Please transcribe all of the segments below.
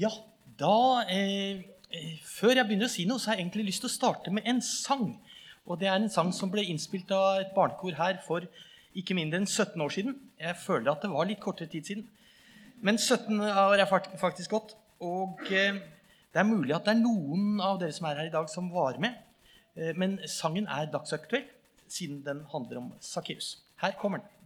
Ja, da eh, eh, Før jeg begynner å si noe, så har jeg egentlig lyst til å starte med en sang. Og det er en sang som ble innspilt av et barnekor her for ikke mindre enn 17 år siden. Jeg føler at det var litt kortere tid siden. Men 17 år er faktisk gått. Og eh, det er mulig at det er noen av dere som er her i dag, som var med. Eh, men sangen er dagsaktuell, siden den handler om Sakkeus. Her kommer den.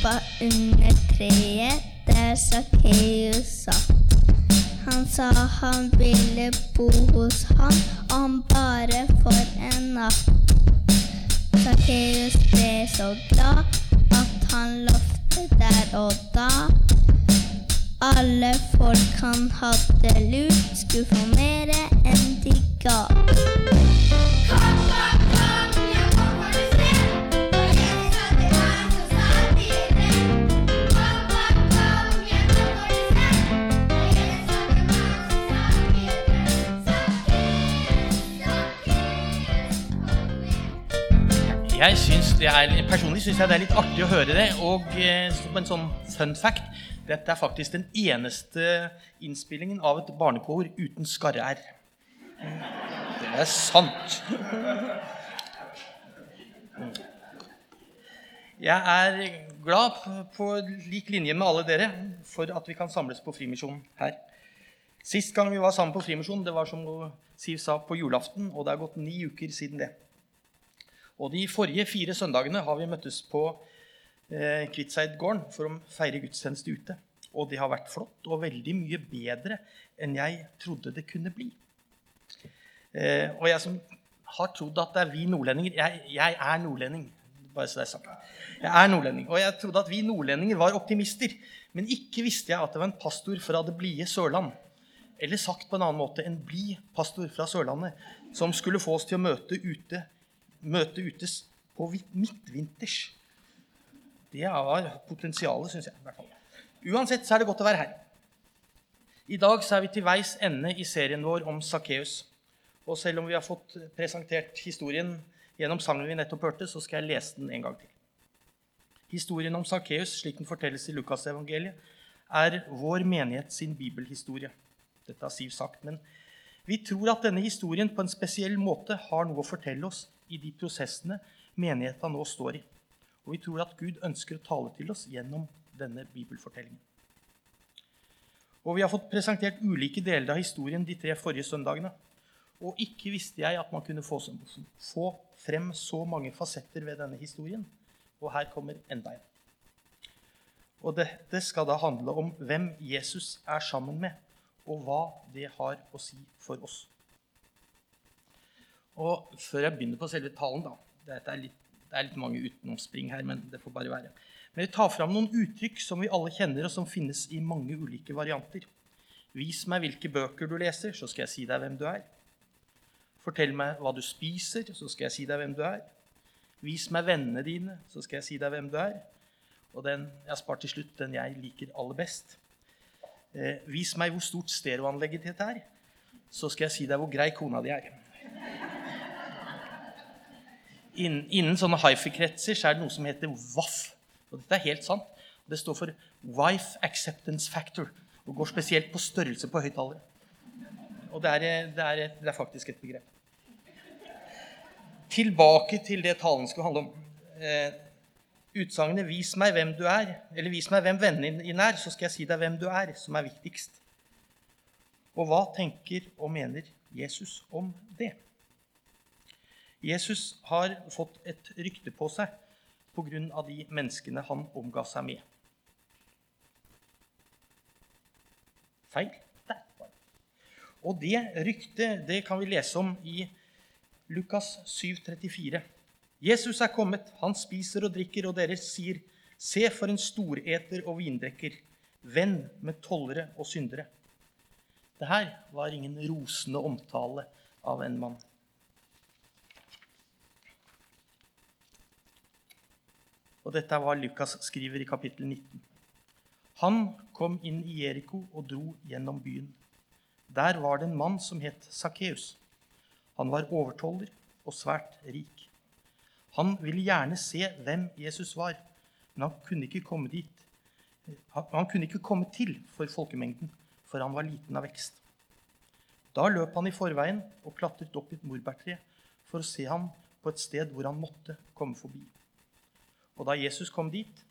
Stoppa under treet der Sakkeus satt. Han sa han ville bo hos han om bare for en natt. Sakkeus ble så glad at han lovte der og da. Alle folk han hadde lurt, skulle få mere enn de ga. Jeg synes det er, Personlig syns jeg det er litt artig å høre det. Og eh, som en sånn fun fact dette er faktisk den eneste innspillingen av et barnekor uten skarre-r. Det er sant. Jeg er glad på lik linje med alle dere for at vi kan samles på Frimisjonen her. Sist gang vi var sammen på Frimisjonen, det var som Siv sa, på julaften, og det er gått ni uker siden det. Og de forrige fire søndagene har vi møttes på eh, Kvitseidgården for å feire gudstjeneste ute. Og det har vært flott og veldig mye bedre enn jeg trodde det kunne bli. Eh, og jeg som har trodd at det er vi nordlendinger Jeg, jeg er nordlending, bare så det er sagt. Jeg er nordlending, Og jeg trodde at vi nordlendinger var optimister. Men ikke visste jeg at det var en pastor fra det blide Sørland. Eller sagt på en annen måte en blid pastor fra Sørlandet som skulle få oss til å møte ute møte utes på midtvinters. Det har potensialet, syns jeg. i hvert fall. Uansett så er det godt å være her. I dag så er vi til veis ende i serien vår om Sakkeus. Og selv om vi har fått presentert historien gjennom sangen vi nettopp hørte, så skal jeg lese den en gang til. Historien om Sakkeus, slik den fortelles i Lukasevangeliet, er vår menighet sin bibelhistorie. Dette har Siv sagt. Men vi tror at denne historien på en spesiell måte har noe å fortelle oss i de prosessene menigheta nå står i. Og vi tror at Gud ønsker å tale til oss gjennom denne bibelfortellingen. Og vi har fått presentert ulike deler av historien de tre forrige søndagene. Og ikke visste jeg at man kunne få, få frem så mange fasetter ved denne historien. Og her kommer enda en. Og dette skal da handle om hvem Jesus er sammen med, og hva det har å si for oss. Og før jeg begynner på selve talen, da Dette er litt, det er litt mange utenomspring her, men det får bare være. Men jeg tar fram noen uttrykk som vi alle kjenner, og som finnes i mange ulike varianter. Vis meg hvilke bøker du leser, så skal jeg si deg hvem du er. Fortell meg hva du spiser, så skal jeg si deg hvem du er. Vis meg vennene dine, så skal jeg si deg hvem du er. Og den jeg har spart til slutt, den jeg liker aller best. Eh, vis meg hvor stort stereoanlegget ditt er, så skal jeg si deg hvor grei kona di er. Innen, sånne hifi-kretser så er det noe som heter WAF. Og dette er helt sant. Det står for Wife Acceptance Factor og går spesielt på størrelse på høyttalere. Og det er, det, er, det er, faktisk et begrep. Tilbake til det talen skulle handle om. Eh, Utsagnet 'vis meg hvem du er', eller 'vis meg hvem vennene dine er', så skal jeg si deg hvem du er, som er viktigst. Og hva tenker og mener Jesus om det? Jesus har fått et rykte på seg pga. de menneskene han omga seg med. Feil. Der var det. Og det ryktet det kan vi lese om i Lukas 7,34. Jesus er kommet, han spiser og drikker, og dere sier, Se for en storeter og vindrekker, venn med tollere og syndere. Det her var ingen rosende omtale av en mann. Og dette er hva Lukas skriver i kapittel 19. Han kom inn i Jeriko og dro gjennom byen. Der var det en mann som het Sakkeus. Han var overtoller og svært rik. Han ville gjerne se hvem Jesus var, men han kunne ikke komme dit. Han kunne ikke komme til for folkemengden, for han var liten av vekst. Da løp han i forveien og klatret opp i et morbærtre for å se ham på et sted hvor han måtte komme forbi. Og da Jesus kom dit,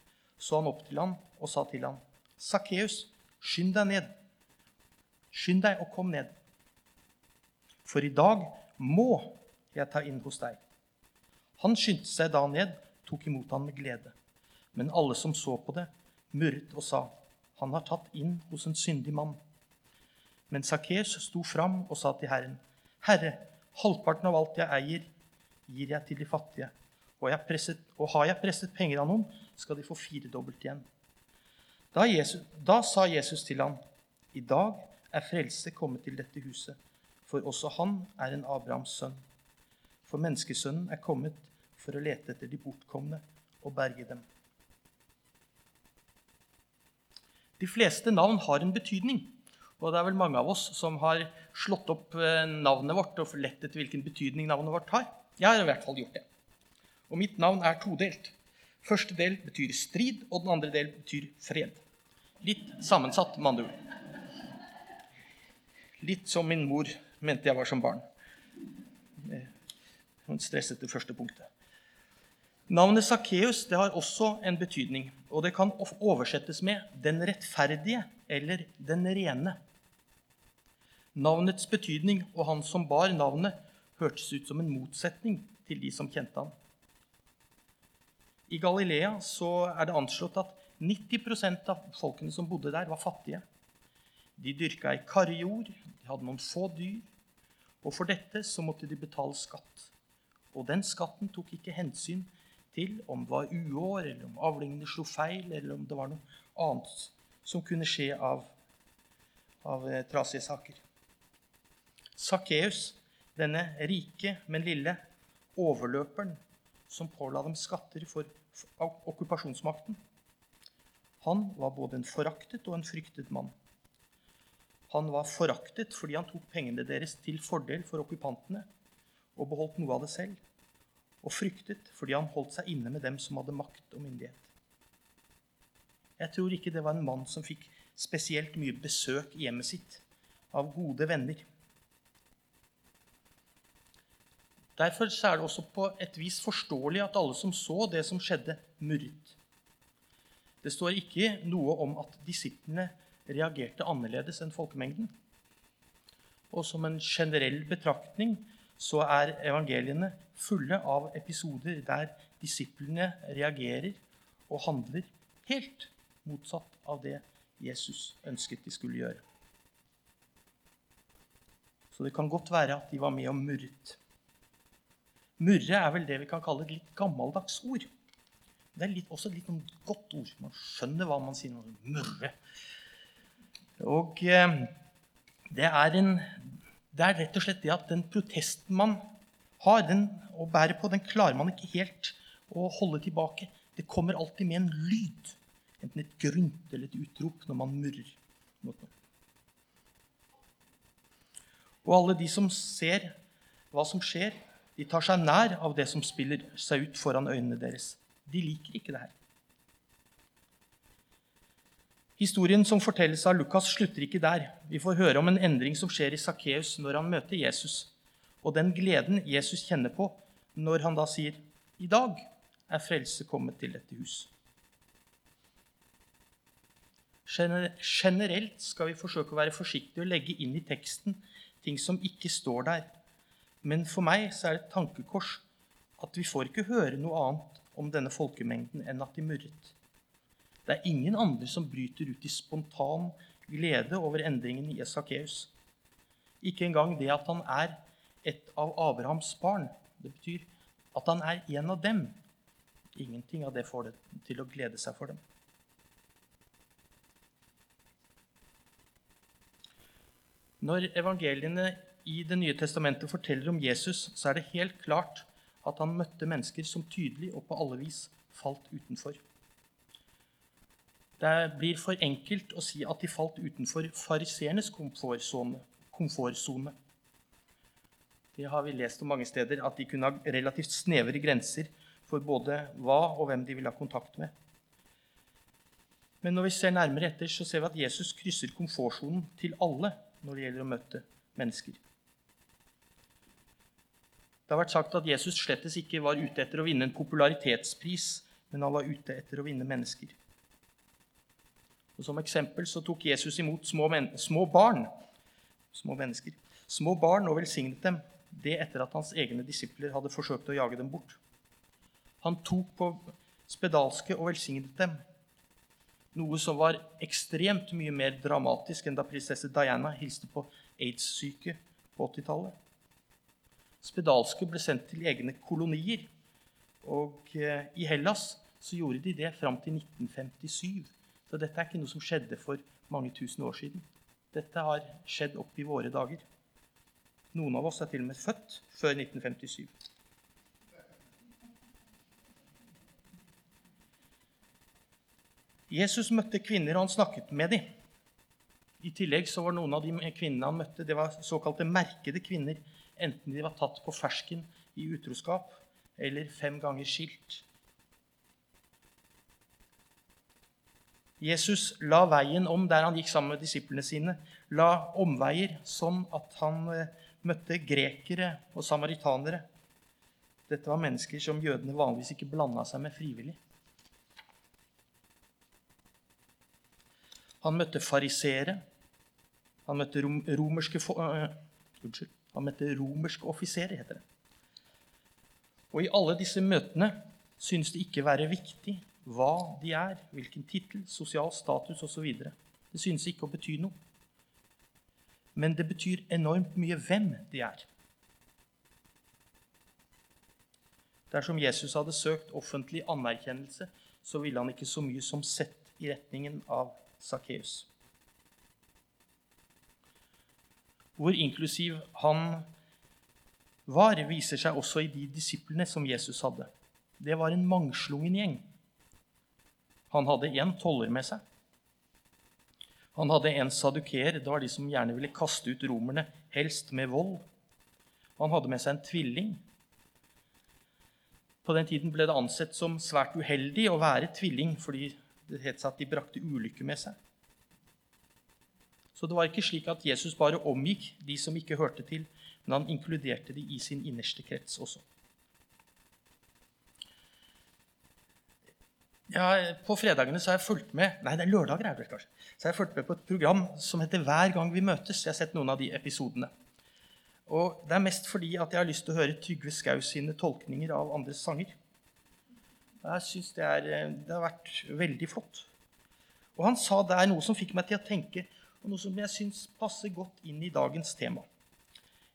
så han opp til ham og sa til ham, 'Sakkeus, skynd deg ned. Skynd deg og kom ned. For i dag må jeg ta inn hos deg.' Han skyndte seg da ned, tok imot ham med glede. Men alle som så på det, murret og sa, 'Han har tatt inn hos en syndig mann.' Men Sakkeus sto fram og sa til Herren, 'Herre, halvparten av alt jeg eier, gir jeg til de fattige.' Og, presset, og har jeg presset penger av noen, skal de få firedobbelt igjen. Da, Jesus, da sa Jesus til ham, 'I dag er frelse kommet til dette huset, for også han er en Abrahams sønn.' For menneskesønnen er kommet for å lete etter de bortkomne og berge dem. De fleste navn har en betydning. Og det er vel mange av oss som har slått opp eh, navnet vårt og lett etter hvilken betydning navnet vårt har. Jeg har i hvert fall gjort det. Og mitt navn er todelt. Første del betyr strid, og den andre del betyr fred. Litt sammensatt, med andre ord. Litt som min mor mente jeg var som barn. Hun stresset det første punktet. Navnet Sakkeus har også en betydning, og det kan oversettes med 'den rettferdige' eller 'den rene'. Navnets betydning og han som bar navnet, hørtes ut som en motsetning til de som kjente ham. I Galilea er det anslått at 90% av folkene som bodde der, var fattige. De dyrka i karjord, de hadde noen få dyr, og for dette så måtte de betale skatt. Og den skatten tok ikke hensyn til om det var uår, eller om avlingene slo feil, eller om det var noe annet som kunne skje av, av eh, trasige saker. Sakkeus, denne rike, men lille overløperen som påla dem skatter for okkupasjonsmakten, han var både en foraktet og en fryktet mann. Han var foraktet fordi han tok pengene deres til fordel for okkupantene og beholdt noe av det selv og fryktet fordi han holdt seg inne med dem som hadde makt og myndighet. Jeg tror ikke det var en mann som fikk spesielt mye besøk i hjemmet sitt av gode venner. Derfor er det også på et vis forståelig at alle som så det som skjedde, murret. Det står ikke noe om at disiplene reagerte annerledes enn folkemengden. Og som en generell betraktning så er evangeliene fulle av episoder der disiplene reagerer og handler helt motsatt av det Jesus ønsket de skulle gjøre. Så det kan godt være at de var med og murret. Murre er vel det vi kan kalle et litt gammeldags ord. Det er litt, også et litt godt ord. Man skjønner hva man sier. Murre. Og eh, det er, en, det er rett og slett det at den protesten man har den, og bærer på, den klarer man ikke helt å holde tilbake. Det kommer alltid med en lyd. Enten et grunt eller et utrop når man murrer. Og alle de som ser hva som skjer, de tar seg nær av det som spiller seg ut foran øynene deres. De liker ikke det her. Historien som fortelles av Lukas, slutter ikke der. Vi får høre om en endring som skjer i Sakkeus når han møter Jesus, og den gleden Jesus kjenner på når han da sier, 'I dag er frelse kommet til dette hus'. Generelt skal vi forsøke å være forsiktige og legge inn i teksten ting som ikke står der. Men for meg så er det et tankekors at vi får ikke høre noe annet om denne folkemengden enn at de murret. Det er ingen andre som bryter ut i spontan glede over endringen i Esakeus. Ikke engang det at han er et av Abrahams barn. Det betyr at han er en av dem. Ingenting av det får det til å glede seg for dem. Når evangeliene i Det nye testamentet forteller om Jesus, så er det helt klart at han møtte mennesker som tydelig og på alle vis falt utenfor. Det blir for enkelt å si at de falt utenfor fariseernes komfortsone. Det har vi lest om mange steder, at de kunne ha relativt snevre grenser for både hva og hvem de ville ha kontakt med. Men når vi ser nærmere etter, så ser vi at Jesus krysser komfortsonen til alle når det gjelder å møte mennesker. Det har vært sagt at Jesus slettes ikke var ute etter å vinne en popularitetspris, men han var ute etter å vinne mennesker. Og Som eksempel så tok Jesus imot små, små barn, små mennesker, små barn og velsignet dem, det etter at hans egne disipler hadde forsøkt å jage dem bort. Han tok på spedalske og velsignet dem, noe som var ekstremt mye mer dramatisk enn da prinsesse Diana hilste på aids-syke på 80-tallet. Spedalske ble sendt til egne kolonier. Og eh, i Hellas så gjorde de det fram til 1957. Så dette er ikke noe som skjedde for mange tusen år siden. Dette har skjedd opp i våre dager. Noen av oss er til og med født før 1957. Jesus møtte kvinner, og han snakket med dem. I tillegg så var noen av de kvinnene han møtte, det var såkalte merkede kvinner. Enten de var tatt på fersken i utroskap eller fem ganger skilt. Jesus la veien om der han gikk sammen med disiplene sine. La omveier sånn at han eh, møtte grekere og samaritanere. Dette var mennesker som jødene vanligvis ikke blanda seg med frivillig. Han møtte fariseere. Han møtte rom, romerske uh, Unnskyld. Han møtte romerske offiserer, heter det. Og i alle disse møtene synes det ikke være viktig hva de er, hvilken tittel, sosial status osv. Det synes ikke å bety noe. Men det betyr enormt mye hvem de er. Dersom Jesus hadde søkt offentlig anerkjennelse, så ville han ikke så mye som sett i retningen av Sakkeus. Hvor inklusiv han var, viser seg også i de disiplene som Jesus hadde. Det var en mangslungen gjeng. Han hadde en toller med seg. Han hadde en sadukeer. Det var de som gjerne ville kaste ut romerne, helst med vold. Han hadde med seg en tvilling. På den tiden ble det ansett som svært uheldig å være tvilling fordi det het seg at de brakte ulykke med seg. Så det var ikke slik at Jesus bare omgikk de som ikke hørte til, men han inkluderte de i sin innerste krets også. Ja, på fredagene så har jeg fulgt med nei, det er lørdager er det så har jeg fulgt med på et program som heter Hver gang vi møtes. Jeg har sett noen av de episodene. Og Det er mest fordi at jeg har lyst til å høre Trygve Skau sine tolkninger av andres sanger. Jeg syns det, eh, det har vært veldig flott. Og han sa der noe som fikk meg til å tenke, og noe som jeg syns passer godt inn i dagens tema.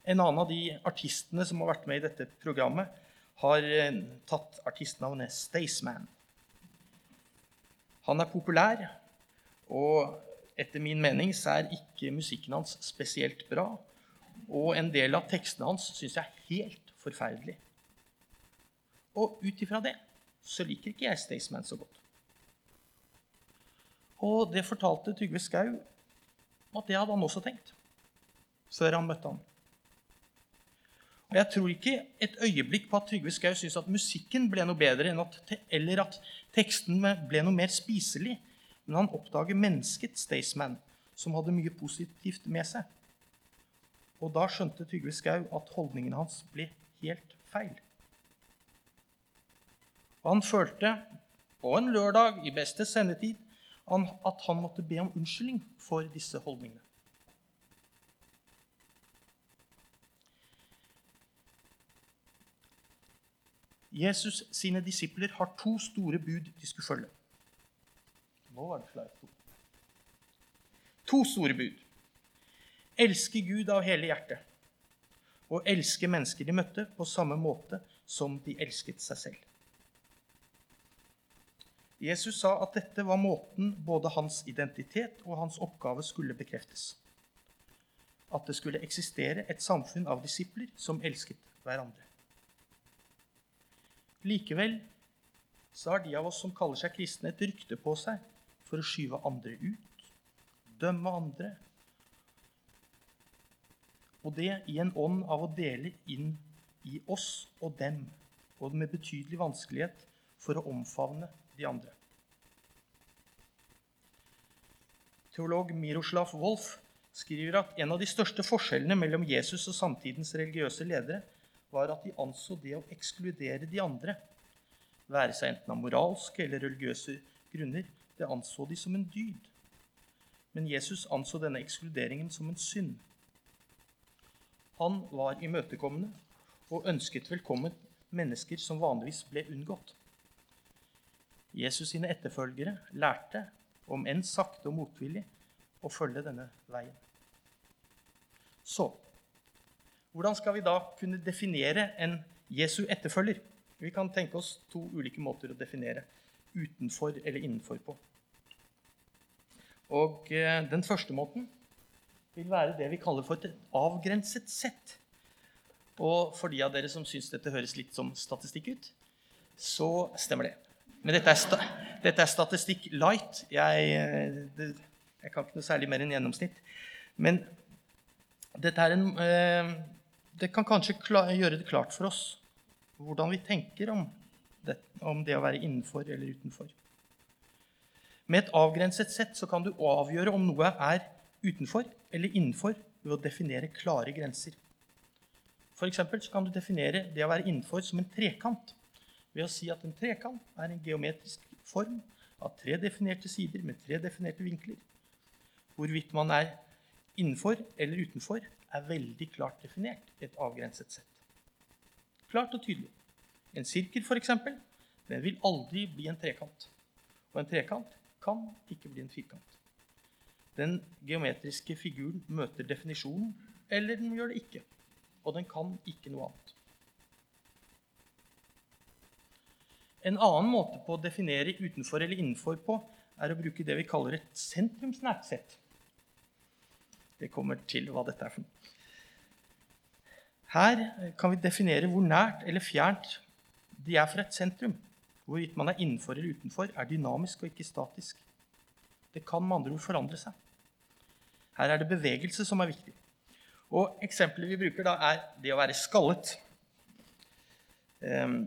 En annen av de artistene som har vært med i dette programmet, har eh, tatt artistnavnet Staysman. Han er populær, og etter min mening så er ikke musikken hans spesielt bra. Og en del av tekstene hans syns jeg er helt forferdelig. Og ut ifra det så liker ikke jeg Staysman så godt. Og det fortalte Trygve Skau at det hadde han også tenkt før han møtte ham. Og Jeg tror ikke et øyeblikk på at Trygve Skau syntes at musikken ble noe bedre, at eller at teksten ble noe mer spiselig. Men han oppdager mennesket Staysman, som hadde mye positivt med seg. Og da skjønte Trygve Skau at holdningen hans ble helt feil. Og han følte på en lørdag i beste sendetid at han måtte be om unnskyldning for disse holdningene. Jesus sine disipler har to store bud de skulle følge. Nå var det flere to. To store bud. Elske Gud av hele hjertet og elske mennesker de møtte, på samme måte som de elsket seg selv. Jesus sa at dette var måten både hans identitet og hans oppgave skulle bekreftes. At det skulle eksistere et samfunn av disipler som elsket hverandre. Likevel så har de av oss som kaller seg kristne, et rykte på seg for å skyve andre ut, dømme andre. Og det i en ånd av å dele inn i oss og dem, og med betydelig vanskelighet for å omfavne de andre. Teolog Miroslav Wolf skriver at en av de største forskjellene mellom Jesus og samtidens religiøse ledere var at de anså det å ekskludere de andre, være seg enten av moralske eller religiøse grunner, det anså de som en dyd. Men Jesus anså denne ekskluderingen som en synd. Han var imøtekommende og ønsket velkommen mennesker som vanligvis ble unngått. Jesus sine etterfølgere lærte, om enn sakte og motvillig, å følge denne veien. Så hvordan skal vi da kunne definere en Jesu etterfølger? Vi kan tenke oss to ulike måter å definere utenfor eller innenfor på. Og eh, Den første måten vil være det vi kaller for et avgrenset sett. Og for de av dere som syns dette høres litt som statistikk ut, så stemmer det. Men dette er, dette er statistikk light. Jeg, eh, det, jeg, kan ikke noe særlig mer enn gjennomsnitt. Men dette er en, eh, det kan kanskje gjøre det klart for oss hvordan vi tenker om det, om det å være innenfor eller utenfor. Med et avgrenset sett så kan du avgjøre om noe er utenfor eller innenfor ved å definere klare grenser. For så kan du definere det å være innenfor som en trekant ved å si at en trekant er en geometrisk form av tre definerte sider med tre definerte vinkler. Hvorvidt man er innenfor eller utenfor, er veldig klart definert i et avgrenset sett. Klart og tydelig. En sirkel, f.eks., den vil aldri bli en trekant. Og en trekant kan ikke bli en firkant. Den geometriske figuren møter definisjonen, eller den gjør det ikke. Og den kan ikke noe annet. En annen måte på å definere utenfor eller innenfor på er å bruke det vi kaller et sentrumsnært sett. Det kommer til hva dette er for noe. Her kan vi definere hvor nært eller fjernt de er fra et sentrum. Hvorvidt man er innenfor eller utenfor, er dynamisk og ikke statisk. Det kan med andre ord forandre seg. Her er det bevegelse som er viktig. Og Eksempelet vi bruker, da, er det å være skallet. Um,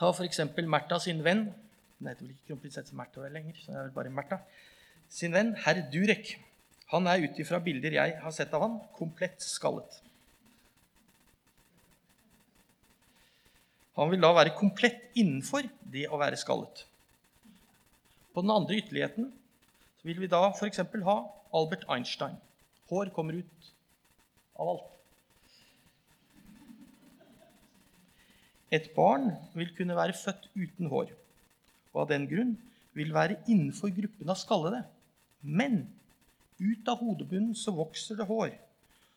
ta f.eks. Märtha sin venn Hun heter vel ikke kronprinsesse Märtha lenger, så det er vel bare Märtha. Sin venn herr Durek. Han er ut ifra bilder jeg har sett av han, komplett skallet. Han vil da være komplett innenfor det å være skallet. På den andre ytterligheten vil vi da f.eks. ha Albert Einstein. Hår kommer ut av alt. Et barn vil kunne være født uten hår, og av den grunn vil være innenfor gruppen av skallede. Men ut av hodebunnen så vokser det hår.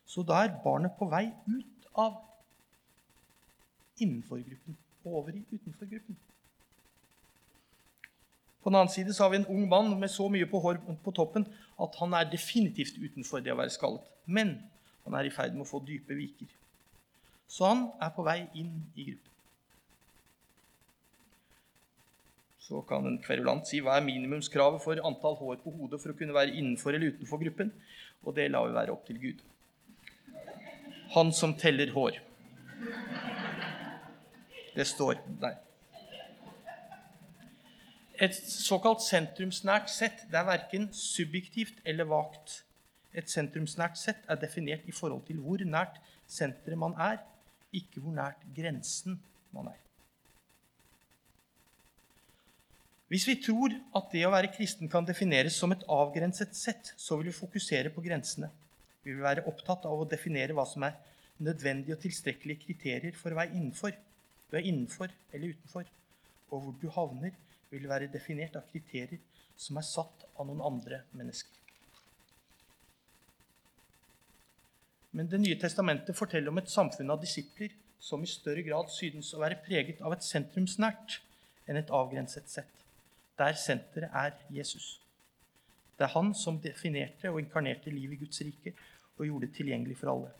Så da er barnet på vei ut av innenfor gruppen og over i utenfor gruppen. På den annen side så har vi en ung mann med så mye på hår på toppen at han er definitivt utenfor det å være skallet. Men han er i ferd med å få dype viker. Så han er på vei inn i gruppen. Så kan en kverulant si hva er minimumskravet for antall hår på hodet for å kunne være innenfor eller utenfor gruppen, og det lar vi være opp til Gud. Han som teller hår. Det står der. Et såkalt sentrumsnært sett det er verken subjektivt eller vagt. Et sentrumsnært sett er definert i forhold til hvor nært senteret man er, ikke hvor nært grensen man er. Hvis vi tror at det å være kristen kan defineres som et avgrenset sett, så vil vi fokusere på grensene. Vi vil være opptatt av å definere hva som er nødvendige og tilstrekkelige kriterier for å være innenfor. Du er innenfor eller utenfor. Og hvor du havner, vil være definert av kriterier som er satt av noen andre mennesker. Men Det nye testamentet forteller om et samfunn av disipler som i større grad synes å være preget av et sentrumsnært enn et avgrenset sett der senteret er Jesus. Det er han som definerte og inkarnerte livet i Guds rike og gjorde det tilgjengelig for alle.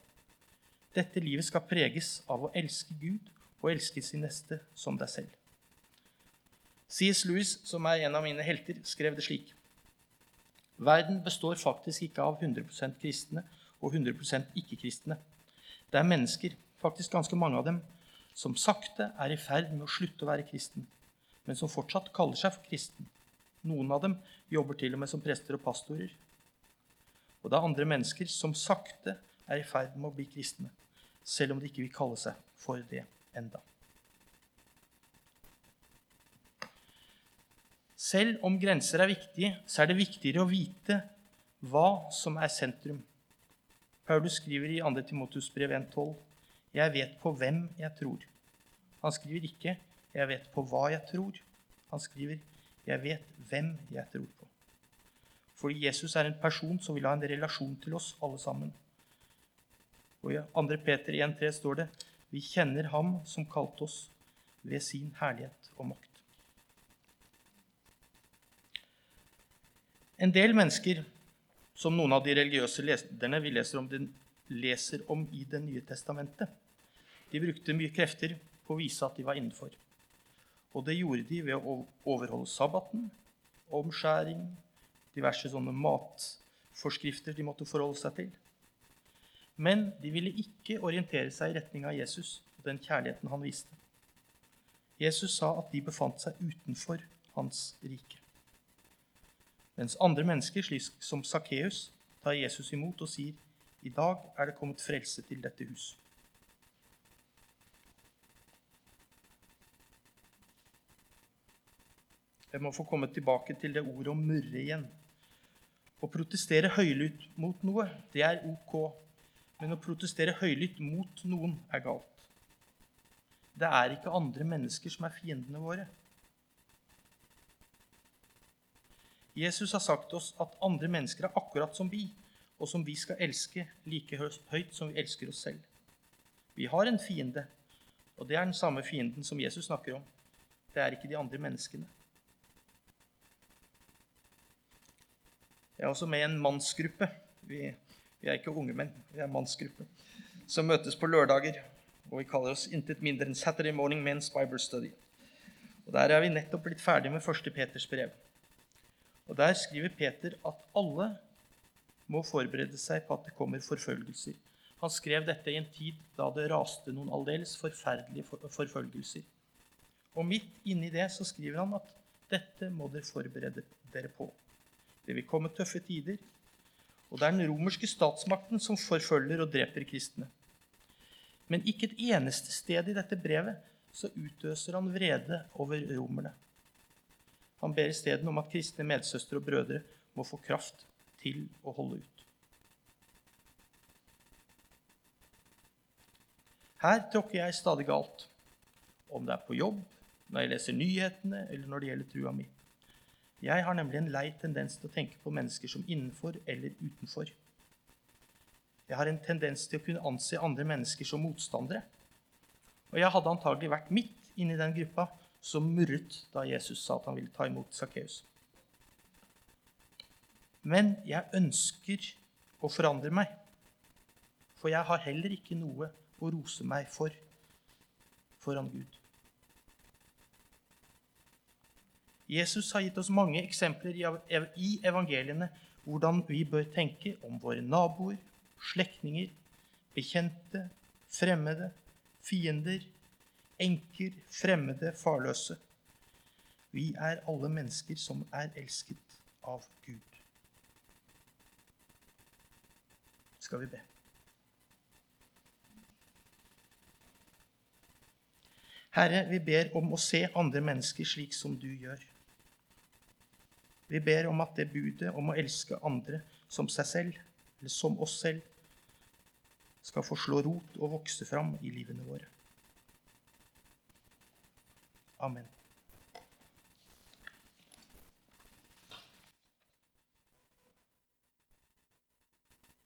Dette livet skal preges av å elske Gud og elske sin neste som deg selv. C.S. Lewis, som er en av mine helter, skrev det slik. Verden består faktisk ikke av 100% kristne og 100% ikke-kristne. Det er mennesker, faktisk ganske mange av dem, som sakte er i ferd med å slutte å være kristen men som fortsatt kaller seg for kristen. Noen av dem jobber til og med som prester og pastorer. Og det er andre mennesker som sakte er i ferd med å bli kristne, selv om de ikke vil kalle seg for det enda. Selv om grenser er viktige, så er det viktigere å vite hva som er sentrum. Paulus skriver i 2. Timotus brev 1,12.: Jeg vet på hvem jeg tror. Han skriver ikke jeg vet på hva jeg tror. Han skriver, 'Jeg vet hvem jeg tror på'. Fordi Jesus er en person som vil ha en relasjon til oss alle sammen. Og I 2. Peter 1,3 står det, 'Vi kjenner Ham som kalte oss ved sin herlighet og makt'. En del mennesker, som noen av de religiøse lederne vi leser om, leser om i Det nye testamentet, de brukte mye krefter på å vise at de var innenfor. Og det gjorde de ved å overholde sabbaten, omskjæring, diverse sånne matforskrifter de måtte forholde seg til. Men de ville ikke orientere seg i retning av Jesus og den kjærligheten han viste. Jesus sa at de befant seg utenfor hans rike. Mens andre mennesker, slik som Sakkeus, tar Jesus imot og sier, 'I dag er det kommet frelse til dette huset'. Jeg må få komme tilbake til det ordet å murre igjen. Å protestere høylytt mot noe, det er ok. Men å protestere høylytt mot noen er galt. Det er ikke andre mennesker som er fiendene våre. Jesus har sagt oss at andre mennesker er akkurat som vi, og som vi skal elske like høyt som vi elsker oss selv. Vi har en fiende, og det er den samme fienden som Jesus snakker om. Det er ikke de andre menneskene. Jeg er også med i en mannsgruppe. Vi, vi, er ikke unge menn, vi er en mannsgruppe. Som møtes på lørdager. Og vi kaller oss intet mindre enn Saturday Morning Men's Bible Study. Og Der er vi nettopp blitt ferdig med første Peters brev. Og Der skriver Peter at alle må forberede seg på at det kommer forfølgelser. Han skrev dette i en tid da det raste noen aldeles forferdelige forfølgelser. Og midt inni det så skriver han at dette må dere forberede dere på. Det vil komme tøffe tider. Og det er den romerske statsmakten som forfølger og dreper kristne. Men ikke et eneste sted i dette brevet så utøser han vrede over romerne. Han ber isteden om at kristne medsøstre og brødre må få kraft til å holde ut. Her tråkker jeg stadig galt, om det er på jobb, når jeg leser nyhetene, eller når det gjelder trua mi. Jeg har nemlig en lei tendens til å tenke på mennesker som innenfor eller utenfor. Jeg har en tendens til å kunne anse andre mennesker som motstandere. Og jeg hadde antagelig vært midt inni den gruppa som murret da Jesus sa at han ville ta imot Sakkeus. Men jeg ønsker å forandre meg, for jeg har heller ikke noe å rose meg for foran Gud. Jesus har gitt oss mange eksempler i evangeliene hvordan vi bør tenke om våre naboer, slektninger, bekjente, fremmede, fiender, enker, fremmede, farløse. Vi er alle mennesker som er elsket av Gud. Skal vi be. Herre, vi ber om å se andre mennesker slik som du gjør. Vi ber om at det budet om å elske andre som seg selv, eller som oss selv, skal få slå rot og vokse fram i livene våre. Amen.